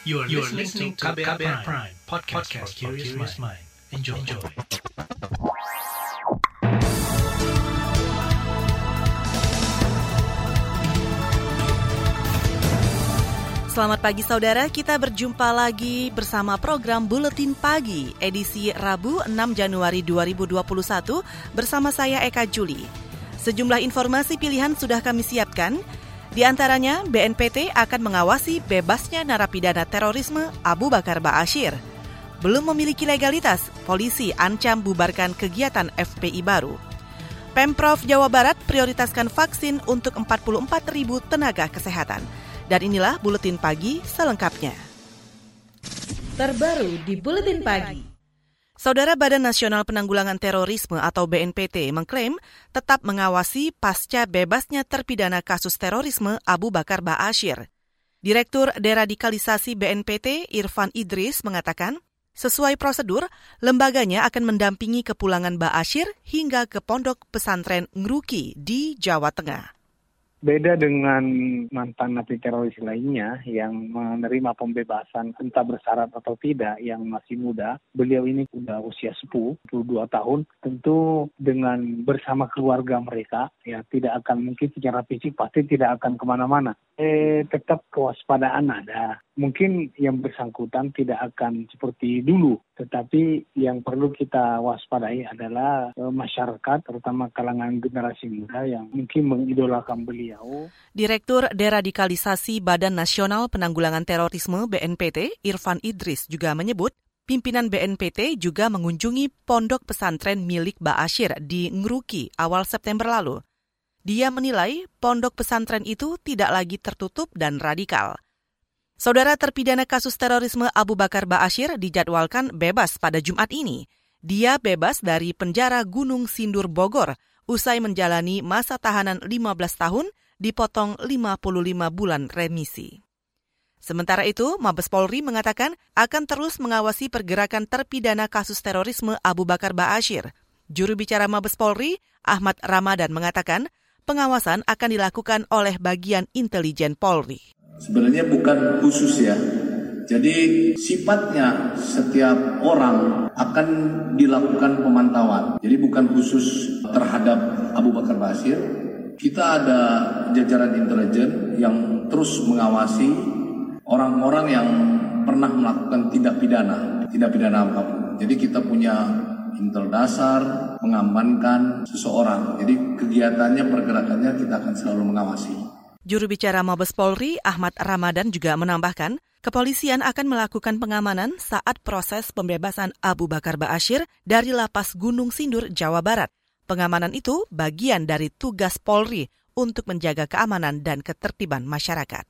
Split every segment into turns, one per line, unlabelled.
You are, you are listening to KBR, Prime, Prime podcast, podcast for curious mind. Enjoy. Enjoy.
Selamat pagi saudara, kita berjumpa lagi bersama program Buletin Pagi edisi Rabu 6 Januari 2021 bersama saya Eka Juli. Sejumlah informasi pilihan sudah kami siapkan, di antaranya, BNPT akan mengawasi bebasnya narapidana terorisme Abu Bakar Ba'asyir. Belum memiliki legalitas, polisi ancam bubarkan kegiatan FPI baru. Pemprov Jawa Barat prioritaskan vaksin untuk 44 ribu tenaga kesehatan. Dan inilah Buletin Pagi selengkapnya. Terbaru di Buletin Pagi. Saudara Badan Nasional Penanggulangan Terorisme atau BNPT mengklaim tetap mengawasi pasca bebasnya terpidana kasus terorisme Abu Bakar Ba'asyir. Direktur Deradikalisasi BNPT Irfan Idris mengatakan, sesuai prosedur, lembaganya akan mendampingi kepulangan Ba'asyir hingga ke pondok pesantren Ngruki di Jawa Tengah.
Beda dengan mantan napi teroris lainnya yang menerima pembebasan entah bersyarat atau tidak yang masih muda, beliau ini sudah usia 10, 22 tahun, tentu dengan bersama keluarga mereka ya tidak akan mungkin secara fisik pasti tidak akan ke mana-mana. Eh, tetap kewaspadaan ada. Mungkin yang bersangkutan tidak akan seperti dulu, tetapi yang perlu kita waspadai adalah eh, masyarakat, terutama kalangan generasi muda yang mungkin mengidolakan beliau.
Direktur Deradikalisasi Badan Nasional Penanggulangan Terorisme BNPT, Irfan Idris juga menyebut pimpinan BNPT juga mengunjungi pondok pesantren milik Ba'asyir di Ngruki awal September lalu. Dia menilai pondok pesantren itu tidak lagi tertutup dan radikal. Saudara terpidana kasus terorisme Abu Bakar Ba'asyir dijadwalkan bebas pada Jumat ini. Dia bebas dari penjara Gunung Sindur Bogor usai menjalani masa tahanan 15 tahun dipotong 55 bulan remisi. Sementara itu, Mabes Polri mengatakan akan terus mengawasi pergerakan terpidana kasus terorisme Abu Bakar Ba'asyir. Juru bicara Mabes Polri, Ahmad Ramadan mengatakan pengawasan akan dilakukan oleh bagian intelijen Polri.
Sebenarnya bukan khusus ya, jadi sifatnya setiap orang akan dilakukan pemantauan. Jadi bukan khusus terhadap Abu Bakar Basir. Kita ada jajaran intelijen yang terus mengawasi orang-orang yang pernah melakukan tindak pidana, tindak pidana apa pun. Jadi kita punya intel dasar mengamankan seseorang. Jadi kegiatannya, pergerakannya kita akan selalu mengawasi.
Juru bicara Mabes Polri, Ahmad Ramadan juga menambahkan, Kepolisian akan melakukan pengamanan saat proses pembebasan Abu Bakar Ba'asyir dari lapas Gunung Sindur, Jawa Barat. Pengamanan itu bagian dari tugas Polri untuk menjaga keamanan dan ketertiban masyarakat.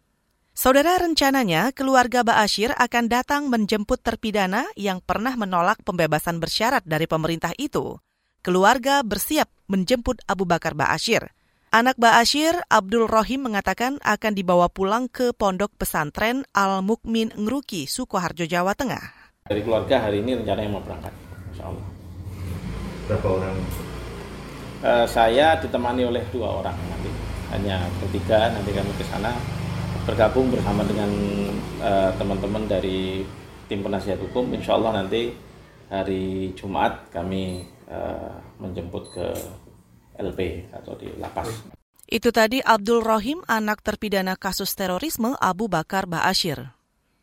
Saudara rencananya keluarga Ba'asyir akan datang menjemput terpidana yang pernah menolak pembebasan bersyarat dari pemerintah itu. Keluarga bersiap menjemput Abu Bakar Ba'asyir. Anak Ba'asyir, Abdul Rohim mengatakan akan dibawa pulang ke pondok pesantren Al-Mukmin Ngruki, Sukoharjo, Jawa Tengah.
Dari keluarga hari ini rencananya mau berangkat, insya Allah.
Berapa orang?
Uh, saya ditemani oleh dua orang nanti, hanya bertiga nanti kami ke sana bergabung bersama dengan uh, teman-teman dari tim penasihat hukum. Insya Allah nanti hari Jumat kami uh, menjemput ke LP atau di lapas.
Itu tadi Abdul Rohim, anak terpidana kasus terorisme Abu Bakar Ba'asyir.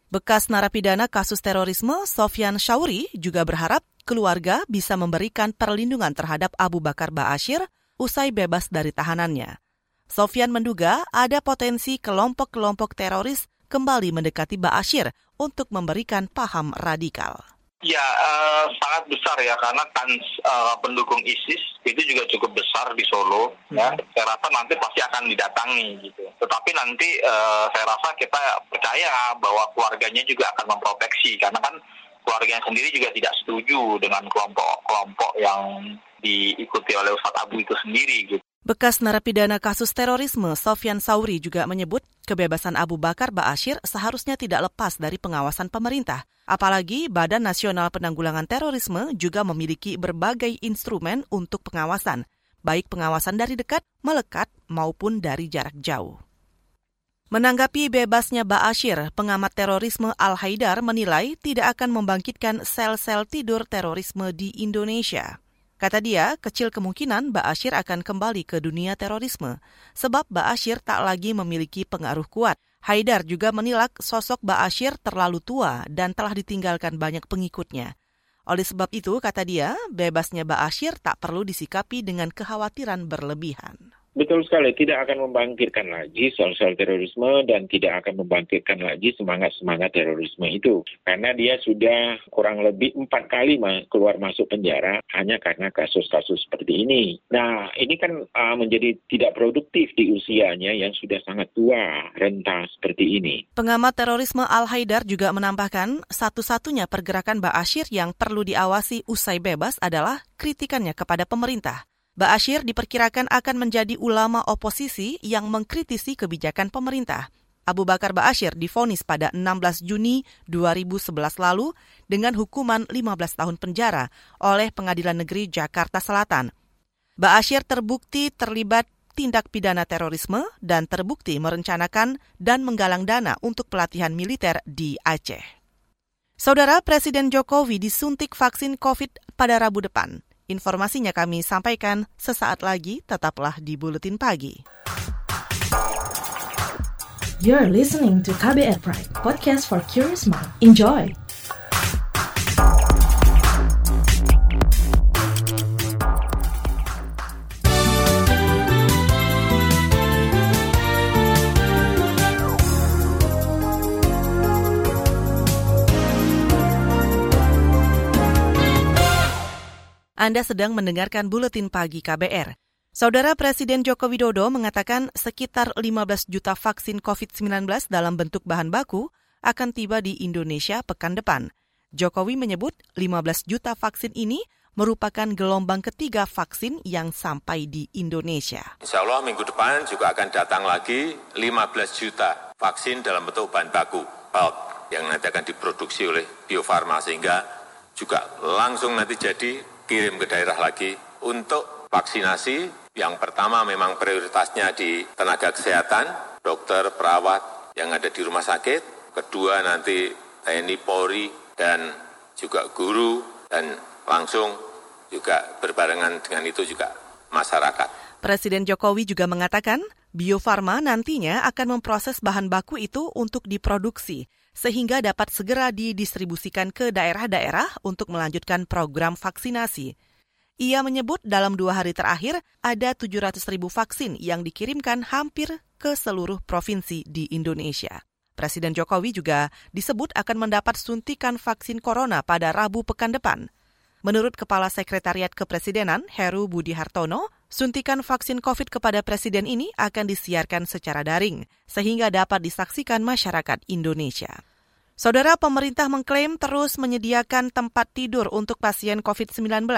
Bekas narapidana kasus terorisme Sofyan Syauri juga berharap keluarga bisa memberikan perlindungan terhadap Abu Bakar Ba'asyir usai bebas dari tahanannya. Sofyan menduga ada potensi kelompok-kelompok teroris kembali mendekati Ba'asyir untuk memberikan paham radikal.
Ya, uh, sangat besar ya karena kan uh, pendukung ISIS itu juga cukup besar di Solo. Ya. Hmm. Ya, saya rasa nanti pasti akan didatangi gitu. Tetapi nanti uh, saya rasa kita percaya bahwa keluarganya juga akan memproteksi karena kan keluarganya sendiri juga tidak setuju dengan kelompok-kelompok yang diikuti oleh Ustadz Abu itu sendiri gitu.
Bekas narapidana kasus terorisme Sofyan Sauri juga menyebut kebebasan Abu Bakar Ba'asyir seharusnya tidak lepas dari pengawasan pemerintah. Apalagi Badan Nasional Penanggulangan Terorisme juga memiliki berbagai instrumen untuk pengawasan, baik pengawasan dari dekat, melekat, maupun dari jarak jauh. Menanggapi bebasnya Ba'asyir, pengamat terorisme Al-Haidar menilai tidak akan membangkitkan sel-sel tidur terorisme di Indonesia. Kata dia, kecil kemungkinan Ba'asyir akan kembali ke dunia terorisme, sebab Ba'asyir tak lagi memiliki pengaruh kuat. Haidar juga menilai sosok Ba'asyir terlalu tua dan telah ditinggalkan banyak pengikutnya. Oleh sebab itu, kata dia, bebasnya Ba'asyir tak perlu disikapi dengan kekhawatiran berlebihan.
Betul sekali, tidak akan membangkitkan lagi soal-soal terorisme dan tidak akan membangkitkan lagi semangat-semangat terorisme itu. Karena dia sudah kurang lebih empat kali keluar masuk penjara hanya karena kasus-kasus seperti ini. Nah, ini kan menjadi tidak produktif di usianya yang sudah sangat tua, renta seperti ini.
Pengamat terorisme Al-Haidar juga menambahkan, satu-satunya pergerakan Ba'asyir yang perlu diawasi usai bebas adalah kritikannya kepada pemerintah. Ba'asyir diperkirakan akan menjadi ulama oposisi yang mengkritisi kebijakan pemerintah. Abu Bakar Ba'asyir difonis pada 16 Juni 2011 lalu dengan hukuman 15 tahun penjara oleh Pengadilan Negeri Jakarta Selatan. Ba'asyir terbukti terlibat tindak pidana terorisme dan terbukti merencanakan dan menggalang dana untuk pelatihan militer di Aceh. Saudara Presiden Jokowi disuntik vaksin COVID pada Rabu depan. Informasinya kami sampaikan sesaat lagi, tetaplah di Buletin Pagi.
You're listening to KBR Pride, podcast for curious mind. Enjoy!
Anda sedang mendengarkan buletin pagi KBR. Saudara Presiden Joko Widodo mengatakan sekitar 15 juta vaksin COVID-19 dalam bentuk bahan baku akan tiba di Indonesia pekan depan. Jokowi menyebut 15 juta vaksin ini merupakan gelombang ketiga vaksin yang sampai di Indonesia.
Insya Allah minggu depan juga akan datang lagi 15 juta vaksin dalam bentuk bahan baku bulk yang nanti akan diproduksi oleh Bio Farma sehingga juga langsung nanti jadi kirim ke daerah lagi untuk vaksinasi. Yang pertama memang prioritasnya di tenaga kesehatan, dokter, perawat yang ada di rumah sakit. Kedua nanti TNI, Polri, dan juga guru, dan langsung juga berbarengan dengan itu juga masyarakat.
Presiden Jokowi juga mengatakan Bio Farma nantinya akan memproses bahan baku itu untuk diproduksi sehingga dapat segera didistribusikan ke daerah-daerah untuk melanjutkan program vaksinasi. Ia menyebut dalam dua hari terakhir ada 700 ribu vaksin yang dikirimkan hampir ke seluruh provinsi di Indonesia. Presiden Jokowi juga disebut akan mendapat suntikan vaksin corona pada Rabu pekan depan. Menurut Kepala Sekretariat Kepresidenan Heru Budi Hartono, suntikan vaksin COVID kepada Presiden ini akan disiarkan secara daring, sehingga dapat disaksikan masyarakat Indonesia. Saudara pemerintah mengklaim terus menyediakan tempat tidur untuk pasien COVID-19.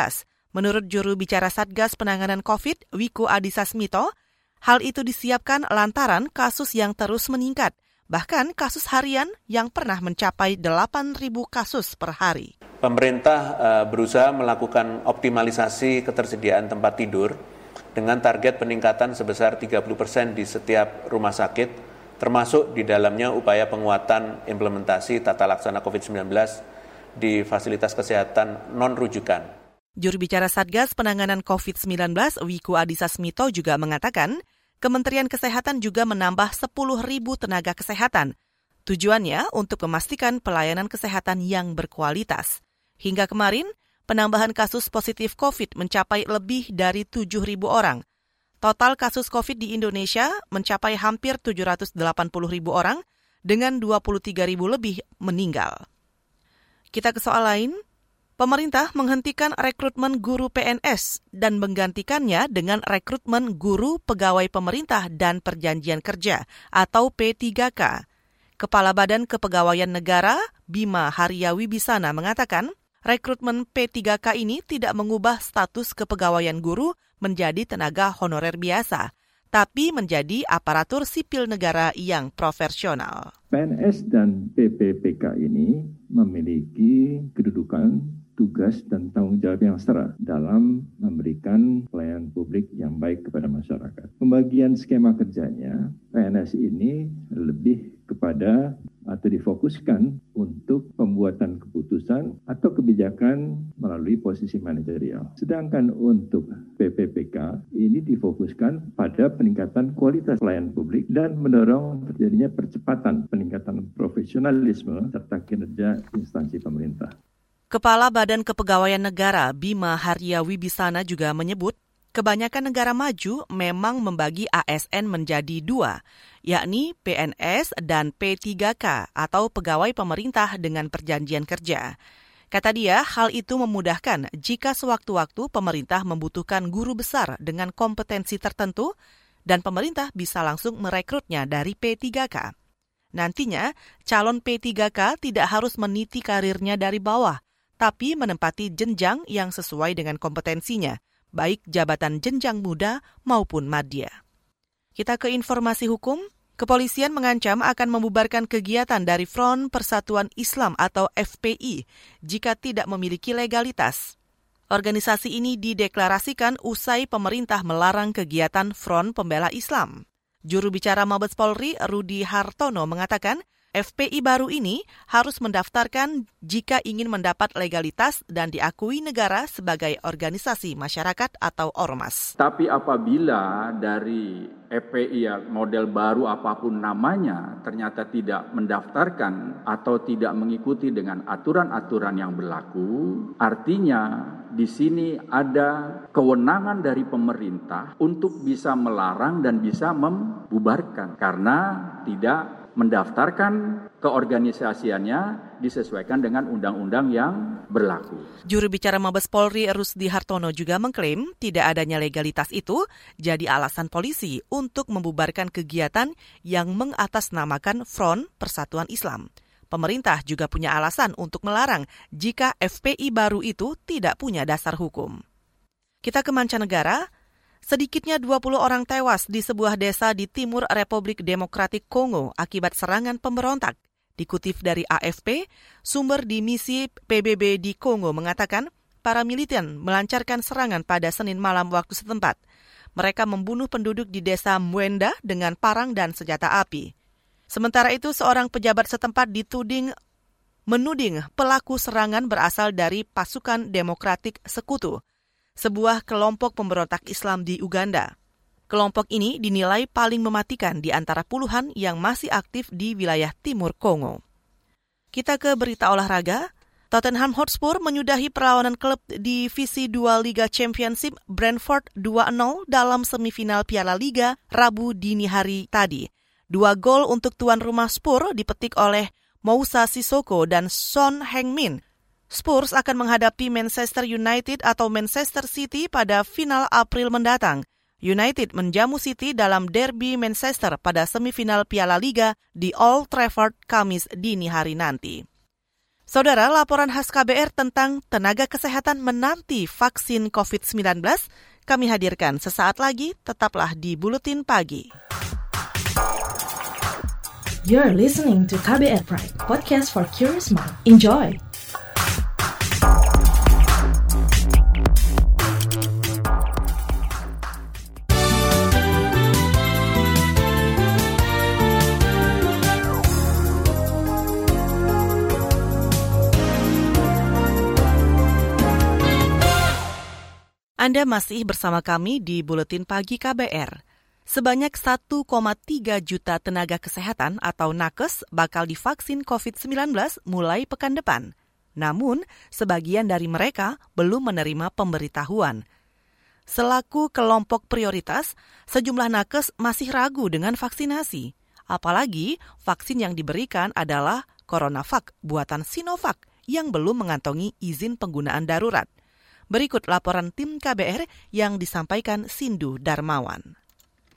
Menurut juru bicara Satgas Penanganan COVID, Wiku Adhisa Smito, hal itu disiapkan lantaran kasus yang terus meningkat, bahkan kasus harian yang pernah mencapai 8.000 kasus per hari.
Pemerintah uh, berusaha melakukan optimalisasi ketersediaan tempat tidur dengan target peningkatan sebesar 30 persen di setiap rumah sakit termasuk di dalamnya upaya penguatan implementasi tata laksana COVID-19 di fasilitas kesehatan non-rujukan.
Juru bicara Satgas Penanganan COVID-19 Wiku Adhisa Smito juga mengatakan, Kementerian Kesehatan juga menambah 10 ribu tenaga kesehatan. Tujuannya untuk memastikan pelayanan kesehatan yang berkualitas. Hingga kemarin, penambahan kasus positif COVID mencapai lebih dari 7 ribu orang. Total kasus COVID di Indonesia mencapai hampir 780 ribu orang dengan 23 ribu lebih meninggal. Kita ke soal lain. Pemerintah menghentikan rekrutmen guru PNS dan menggantikannya dengan rekrutmen guru pegawai pemerintah dan perjanjian kerja atau P3K. Kepala Badan Kepegawaian Negara Bima Haryawi Bisana mengatakan, rekrutmen P3K ini tidak mengubah status kepegawaian guru menjadi tenaga honorer biasa, tapi menjadi aparatur sipil negara yang profesional.
PNS dan PPPK ini memiliki kedudukan tugas dan tanggung jawab yang setara dalam memberikan pelayanan publik yang baik kepada masyarakat. Pembagian skema kerjanya, PNS ini lebih kepada atau difokuskan untuk pembuatan keputusan atau kebijakan melalui posisi manajerial. Sedangkan untuk PPPK ini difokuskan pada peningkatan kualitas pelayanan publik dan mendorong terjadinya percepatan peningkatan profesionalisme serta kinerja instansi pemerintah.
Kepala Badan Kepegawaian Negara Bima Harya Wibisana juga menyebut kebanyakan negara maju memang membagi ASN menjadi dua, yakni PNS dan P3K atau pegawai pemerintah dengan perjanjian kerja. Kata dia, hal itu memudahkan jika sewaktu-waktu pemerintah membutuhkan guru besar dengan kompetensi tertentu dan pemerintah bisa langsung merekrutnya dari P3K. Nantinya, calon P3K tidak harus meniti karirnya dari bawah, tapi menempati jenjang yang sesuai dengan kompetensinya – baik jabatan jenjang muda maupun madya. Kita ke informasi hukum. Kepolisian mengancam akan membubarkan kegiatan dari Front Persatuan Islam atau FPI jika tidak memiliki legalitas. Organisasi ini dideklarasikan usai pemerintah melarang kegiatan Front Pembela Islam. Juru bicara Mabes Polri, Rudi Hartono, mengatakan FPI baru ini harus mendaftarkan jika ingin mendapat legalitas dan diakui negara sebagai organisasi masyarakat atau ormas.
Tapi apabila dari FPI model baru apa pun namanya ternyata tidak mendaftarkan atau tidak mengikuti dengan aturan-aturan yang berlaku, artinya di sini ada kewenangan dari pemerintah untuk bisa melarang dan bisa membubarkan karena tidak mendaftarkan keorganisasiannya disesuaikan dengan undang-undang yang berlaku.
Juru bicara Mabes Polri Rusdi Hartono juga mengklaim tidak adanya legalitas itu jadi alasan polisi untuk membubarkan kegiatan yang mengatasnamakan Front Persatuan Islam. Pemerintah juga punya alasan untuk melarang jika FPI baru itu tidak punya dasar hukum. Kita ke mancanegara, Sedikitnya 20 orang tewas di sebuah desa di timur Republik Demokratik Kongo akibat serangan pemberontak. Dikutip dari AFP, sumber di misi PBB di Kongo mengatakan para militan melancarkan serangan pada Senin malam waktu setempat. Mereka membunuh penduduk di desa Mwenda dengan parang dan senjata api. Sementara itu, seorang pejabat setempat dituding menuding pelaku serangan berasal dari pasukan demokratik sekutu sebuah kelompok pemberontak Islam di Uganda. Kelompok ini dinilai paling mematikan di antara puluhan yang masih aktif di wilayah timur Kongo. Kita ke berita olahraga. Tottenham Hotspur menyudahi perlawanan klub divisi 2 Liga Championship Brentford 2-0 dalam semifinal Piala Liga Rabu dini hari tadi. Dua gol untuk tuan rumah Spur dipetik oleh Moussa Sissoko dan Son Heung-min Spurs akan menghadapi Manchester United atau Manchester City pada final April mendatang. United menjamu City dalam derby Manchester pada semifinal Piala Liga di Old Trafford Kamis dini hari nanti. Saudara, laporan khas KBR tentang tenaga kesehatan menanti vaksin COVID-19 kami hadirkan sesaat lagi, tetaplah di Buletin Pagi.
You're listening to KBR Pride, podcast for curious mind. Enjoy!
Anda masih bersama kami di Buletin Pagi KBR. Sebanyak 1,3 juta tenaga kesehatan atau nakes bakal divaksin COVID-19 mulai pekan depan. Namun, sebagian dari mereka belum menerima pemberitahuan. Selaku kelompok prioritas, sejumlah nakes masih ragu dengan vaksinasi. Apalagi vaksin yang diberikan adalah CoronaVac buatan Sinovac yang belum mengantongi izin penggunaan darurat. Berikut laporan tim KBR yang disampaikan Sindu Darmawan.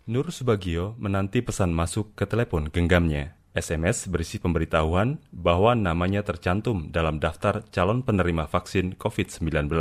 Nur Subagio menanti pesan masuk ke telepon genggamnya. SMS berisi pemberitahuan bahwa namanya tercantum dalam daftar calon penerima vaksin COVID-19.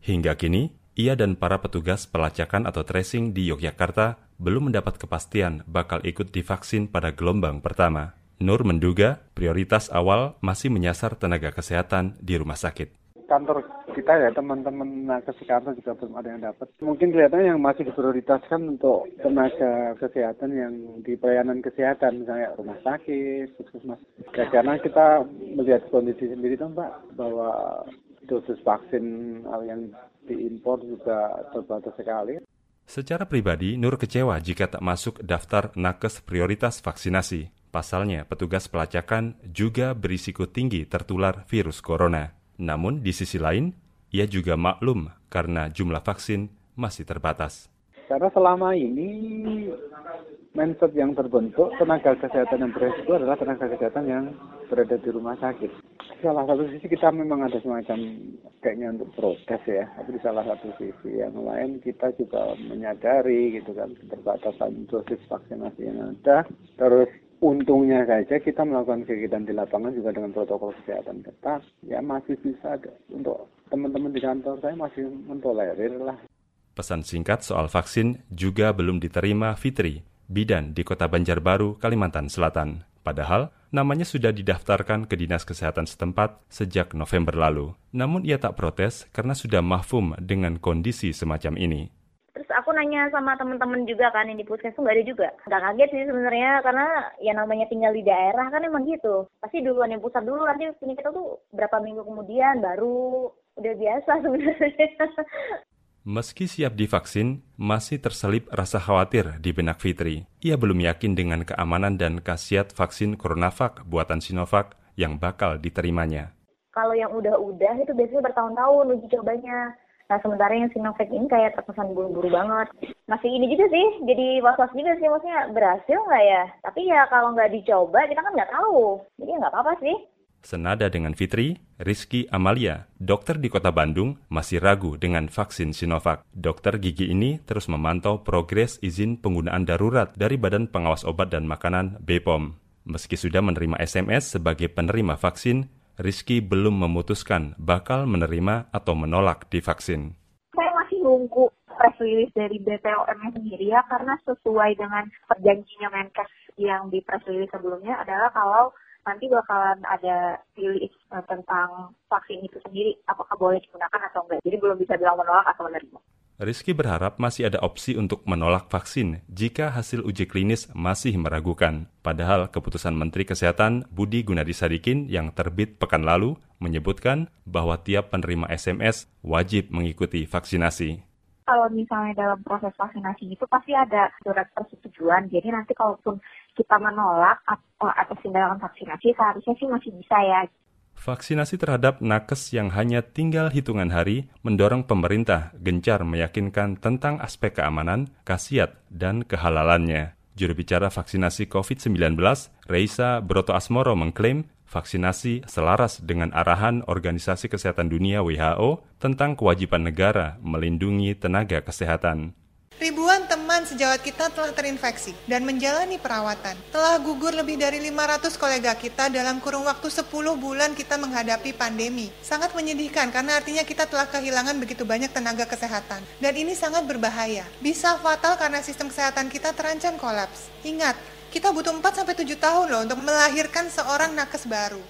Hingga kini, ia dan para petugas pelacakan atau tracing di Yogyakarta belum mendapat kepastian bakal ikut divaksin pada gelombang pertama. Nur menduga prioritas awal masih menyasar tenaga kesehatan di rumah sakit
kantor kita ya teman-teman nakes Jakarta juga belum ada yang dapat. Mungkin kelihatannya yang masih diprioritaskan untuk tenaga kesehatan yang di pelayanan kesehatan, misalnya rumah sakit, puskesmas. Ya, karena kita melihat kondisi sendiri kan Pak, bahwa dosis vaksin yang diimpor juga terbatas sekali.
Secara pribadi, Nur kecewa jika tak masuk daftar nakes prioritas vaksinasi. Pasalnya, petugas pelacakan juga berisiko tinggi tertular virus corona. Namun, di sisi lain, ia juga maklum karena jumlah vaksin masih terbatas.
Karena selama ini mindset yang terbentuk tenaga kesehatan yang beresiko adalah tenaga kesehatan yang berada di rumah sakit. Salah satu sisi kita memang ada semacam kayaknya untuk protes ya, tapi di salah satu sisi yang lain kita juga menyadari gitu kan keterbatasan dosis vaksinasi yang ada. Terus untungnya saja kita melakukan kegiatan di lapangan juga dengan protokol kesehatan ketat, ya masih bisa untuk teman-teman di kantor saya masih mentolerir lah.
Pesan singkat soal vaksin juga belum diterima Fitri, bidan di kota Banjarbaru, Kalimantan Selatan. Padahal, namanya sudah didaftarkan ke Dinas Kesehatan setempat sejak November lalu. Namun ia tak protes karena sudah mahfum dengan kondisi semacam ini.
Terus aku nanya sama temen-temen juga kan yang di puskesmas nggak ada juga. Nggak kaget sih sebenarnya karena ya namanya tinggal di daerah kan emang gitu. Pasti duluan yang pusat dulu nanti kita tuh berapa minggu kemudian baru udah biasa sebenarnya.
Meski siap divaksin, masih terselip rasa khawatir di benak Fitri. Ia belum yakin dengan keamanan dan khasiat vaksin CoronaVac buatan Sinovac yang bakal diterimanya.
Kalau yang udah-udah itu biasanya bertahun-tahun uji cobanya. Nah sementara yang Sinovac ini kayak terkesan buru-buru banget. Masih ini juga sih, jadi was-was juga sih maksudnya berhasil nggak ya? Tapi ya kalau nggak dicoba kita kan nggak tahu. Jadi ya nggak apa-apa sih.
Senada dengan Fitri, Rizky Amalia, dokter di kota Bandung, masih ragu dengan vaksin Sinovac. Dokter gigi ini terus memantau progres izin penggunaan darurat dari Badan Pengawas Obat dan Makanan BPOM. Meski sudah menerima SMS sebagai penerima vaksin, Rizky belum memutuskan bakal menerima atau menolak divaksin.
Saya masih nunggu press release dari BPOM sendiri ya, karena sesuai dengan perjanjiannya Menkes yang di press release sebelumnya adalah kalau nanti bakalan ada pilih uh, tentang vaksin itu sendiri, apakah boleh digunakan atau enggak. Jadi belum bisa bilang menolak atau menerima.
Rizky berharap masih ada opsi untuk menolak vaksin jika hasil uji klinis masih meragukan. Padahal keputusan Menteri Kesehatan Budi Gunadi Sadikin yang terbit pekan lalu menyebutkan bahwa tiap penerima SMS wajib mengikuti vaksinasi
kalau misalnya dalam proses vaksinasi itu pasti ada surat persetujuan. Jadi nanti kalaupun kita menolak atau atas tindakan vaksinasi, seharusnya sih masih bisa ya.
Vaksinasi terhadap nakes yang hanya tinggal hitungan hari mendorong pemerintah gencar meyakinkan tentang aspek keamanan, khasiat, dan kehalalannya. Juru bicara vaksinasi COVID-19, Reisa Broto Asmoro mengklaim vaksinasi selaras dengan arahan Organisasi Kesehatan Dunia WHO tentang kewajiban negara melindungi tenaga kesehatan.
Ribuan teman sejawat kita telah terinfeksi dan menjalani perawatan. Telah gugur lebih dari 500 kolega kita dalam kurun waktu 10 bulan kita menghadapi pandemi. Sangat menyedihkan karena artinya kita telah kehilangan begitu banyak tenaga kesehatan. Dan ini sangat berbahaya. Bisa fatal karena sistem kesehatan kita terancam kolaps. Ingat, kita butuh 4-7 tahun loh untuk melahirkan seorang nakes baru.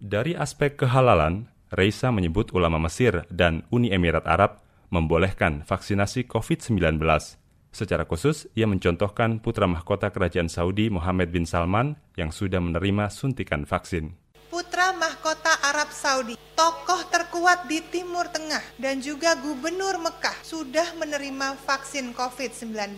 Dari aspek kehalalan, Reisa menyebut ulama Mesir dan Uni Emirat Arab membolehkan vaksinasi COVID-19. Secara khusus, ia mencontohkan putra mahkota Kerajaan Saudi Mohammed bin Salman yang sudah menerima suntikan vaksin.
Putra mahkota Arab Saudi, tokoh terkuat di Timur Tengah dan juga gubernur Mekah sudah menerima vaksin COVID-19.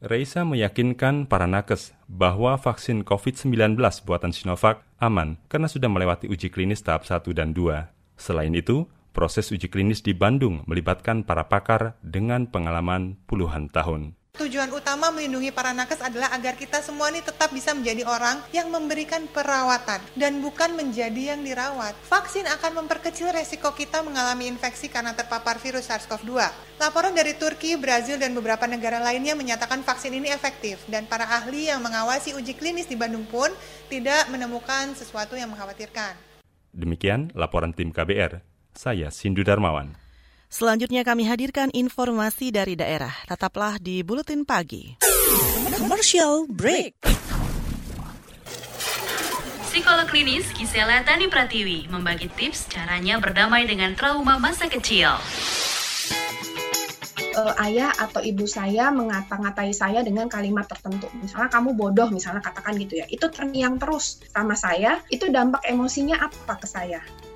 Reisa meyakinkan para nakes bahwa vaksin COVID-19 buatan Sinovac aman karena sudah melewati uji klinis tahap 1 dan 2. Selain itu, Proses uji klinis di Bandung melibatkan para pakar dengan pengalaman puluhan tahun.
Tujuan utama melindungi para nakes adalah agar kita semua ini tetap bisa menjadi orang yang memberikan perawatan dan bukan menjadi yang dirawat. Vaksin akan memperkecil resiko kita mengalami infeksi karena terpapar virus SARS-CoV-2. Laporan dari Turki, Brazil, dan beberapa negara lainnya menyatakan vaksin ini efektif dan para ahli yang mengawasi uji klinis di Bandung pun tidak menemukan sesuatu yang mengkhawatirkan.
Demikian laporan tim KBR. Saya Sindu Darmawan.
Selanjutnya kami hadirkan informasi dari daerah. Tetaplah di Buletin Pagi.
Commercial Break. Psikolog klinis Gisela Tani Pratiwi membagi tips caranya berdamai dengan trauma masa kecil
uh, ayah atau ibu saya mengata-ngatai saya dengan kalimat tertentu. Misalnya kamu bodoh, misalnya katakan gitu ya. Itu terngiang terus sama saya, itu dampak emosinya apa ke saya?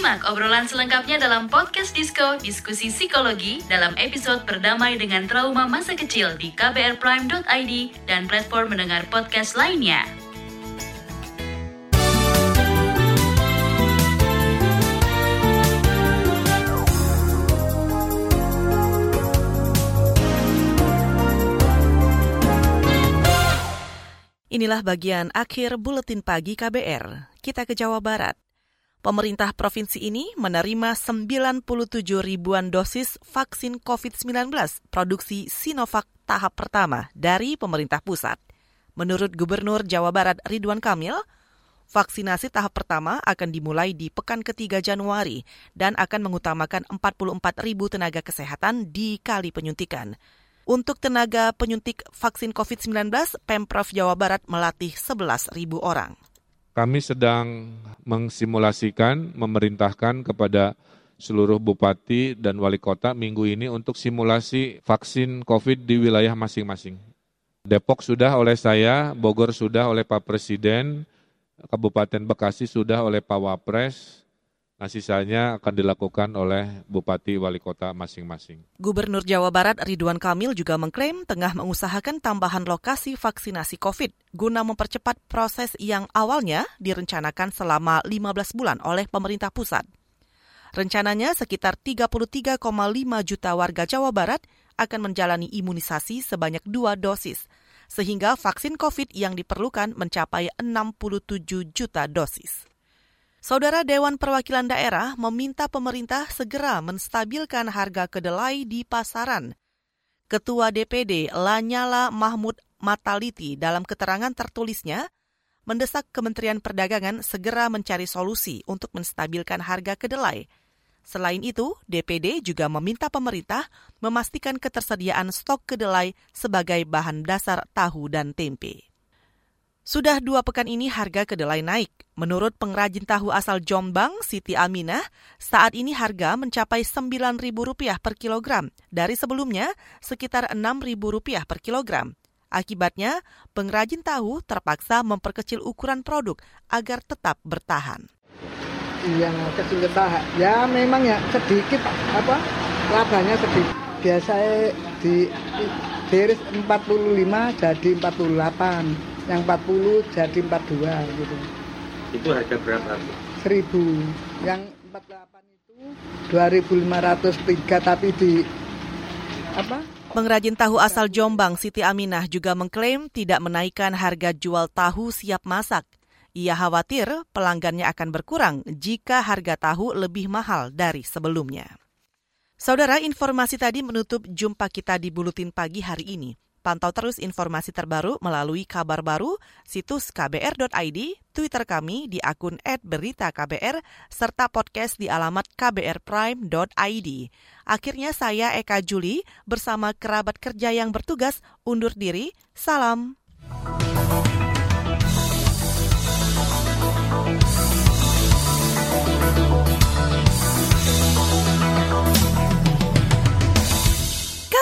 Simak obrolan selengkapnya dalam podcast Disco Diskusi Psikologi dalam episode Berdamai dengan Trauma Masa Kecil di kbrprime.id dan platform mendengar podcast lainnya.
Inilah bagian akhir buletin pagi KBR. Kita ke Jawa Barat. Pemerintah provinsi ini menerima 97 ribuan dosis vaksin COVID-19 produksi Sinovac tahap pertama dari pemerintah pusat. Menurut Gubernur Jawa Barat Ridwan Kamil, vaksinasi tahap pertama akan dimulai di pekan ketiga Januari dan akan mengutamakan 44 ribu tenaga kesehatan di kali penyuntikan. Untuk tenaga penyuntik vaksin COVID-19, Pemprov Jawa Barat melatih 11.000 orang.
Kami sedang mengsimulasikan, memerintahkan kepada seluruh bupati dan wali kota minggu ini untuk simulasi vaksin COVID di wilayah masing-masing. Depok sudah oleh saya, Bogor sudah oleh Pak Presiden, Kabupaten Bekasi sudah oleh Pak Wapres, Nah, sisanya akan dilakukan oleh bupati wali kota masing-masing.
Gubernur Jawa Barat Ridwan Kamil juga mengklaim tengah mengusahakan tambahan lokasi vaksinasi COVID guna mempercepat proses yang awalnya direncanakan selama 15 bulan oleh pemerintah pusat. Rencananya sekitar 33,5 juta warga Jawa Barat akan menjalani imunisasi sebanyak dua dosis, sehingga vaksin COVID yang diperlukan mencapai 67 juta dosis. Saudara Dewan Perwakilan Daerah meminta pemerintah segera menstabilkan harga kedelai di pasaran. Ketua DPD Lanyala Mahmud Mataliti dalam keterangan tertulisnya mendesak Kementerian Perdagangan segera mencari solusi untuk menstabilkan harga kedelai. Selain itu, DPD juga meminta pemerintah memastikan ketersediaan stok kedelai sebagai bahan dasar tahu dan tempe. Sudah dua pekan ini harga kedelai naik. Menurut pengrajin tahu asal Jombang, Siti Aminah, saat ini harga mencapai Rp9.000 per kilogram, dari sebelumnya sekitar Rp6.000 per kilogram. Akibatnya, pengrajin tahu terpaksa memperkecil ukuran produk agar tetap bertahan.
Yang kecil bertahan, ya memang ya sedikit apa labanya sedikit. Biasanya di beres 45 jadi 48 yang 40 jadi 42 gitu.
Itu harga berapa?
1000. Yang 48 itu 2503 tapi di apa?
Pengrajin tahu asal Jombang Siti Aminah juga mengklaim tidak menaikkan harga jual tahu siap masak. Ia khawatir pelanggannya akan berkurang jika harga tahu lebih mahal dari sebelumnya. Saudara, informasi tadi menutup jumpa kita di Bulutin Pagi hari ini. Pantau terus informasi terbaru melalui kabar baru, situs kbr.id, Twitter kami di akun @beritaKBR, serta podcast di alamat kbrprime.id. Akhirnya saya Eka Juli bersama kerabat kerja yang bertugas undur diri. Salam.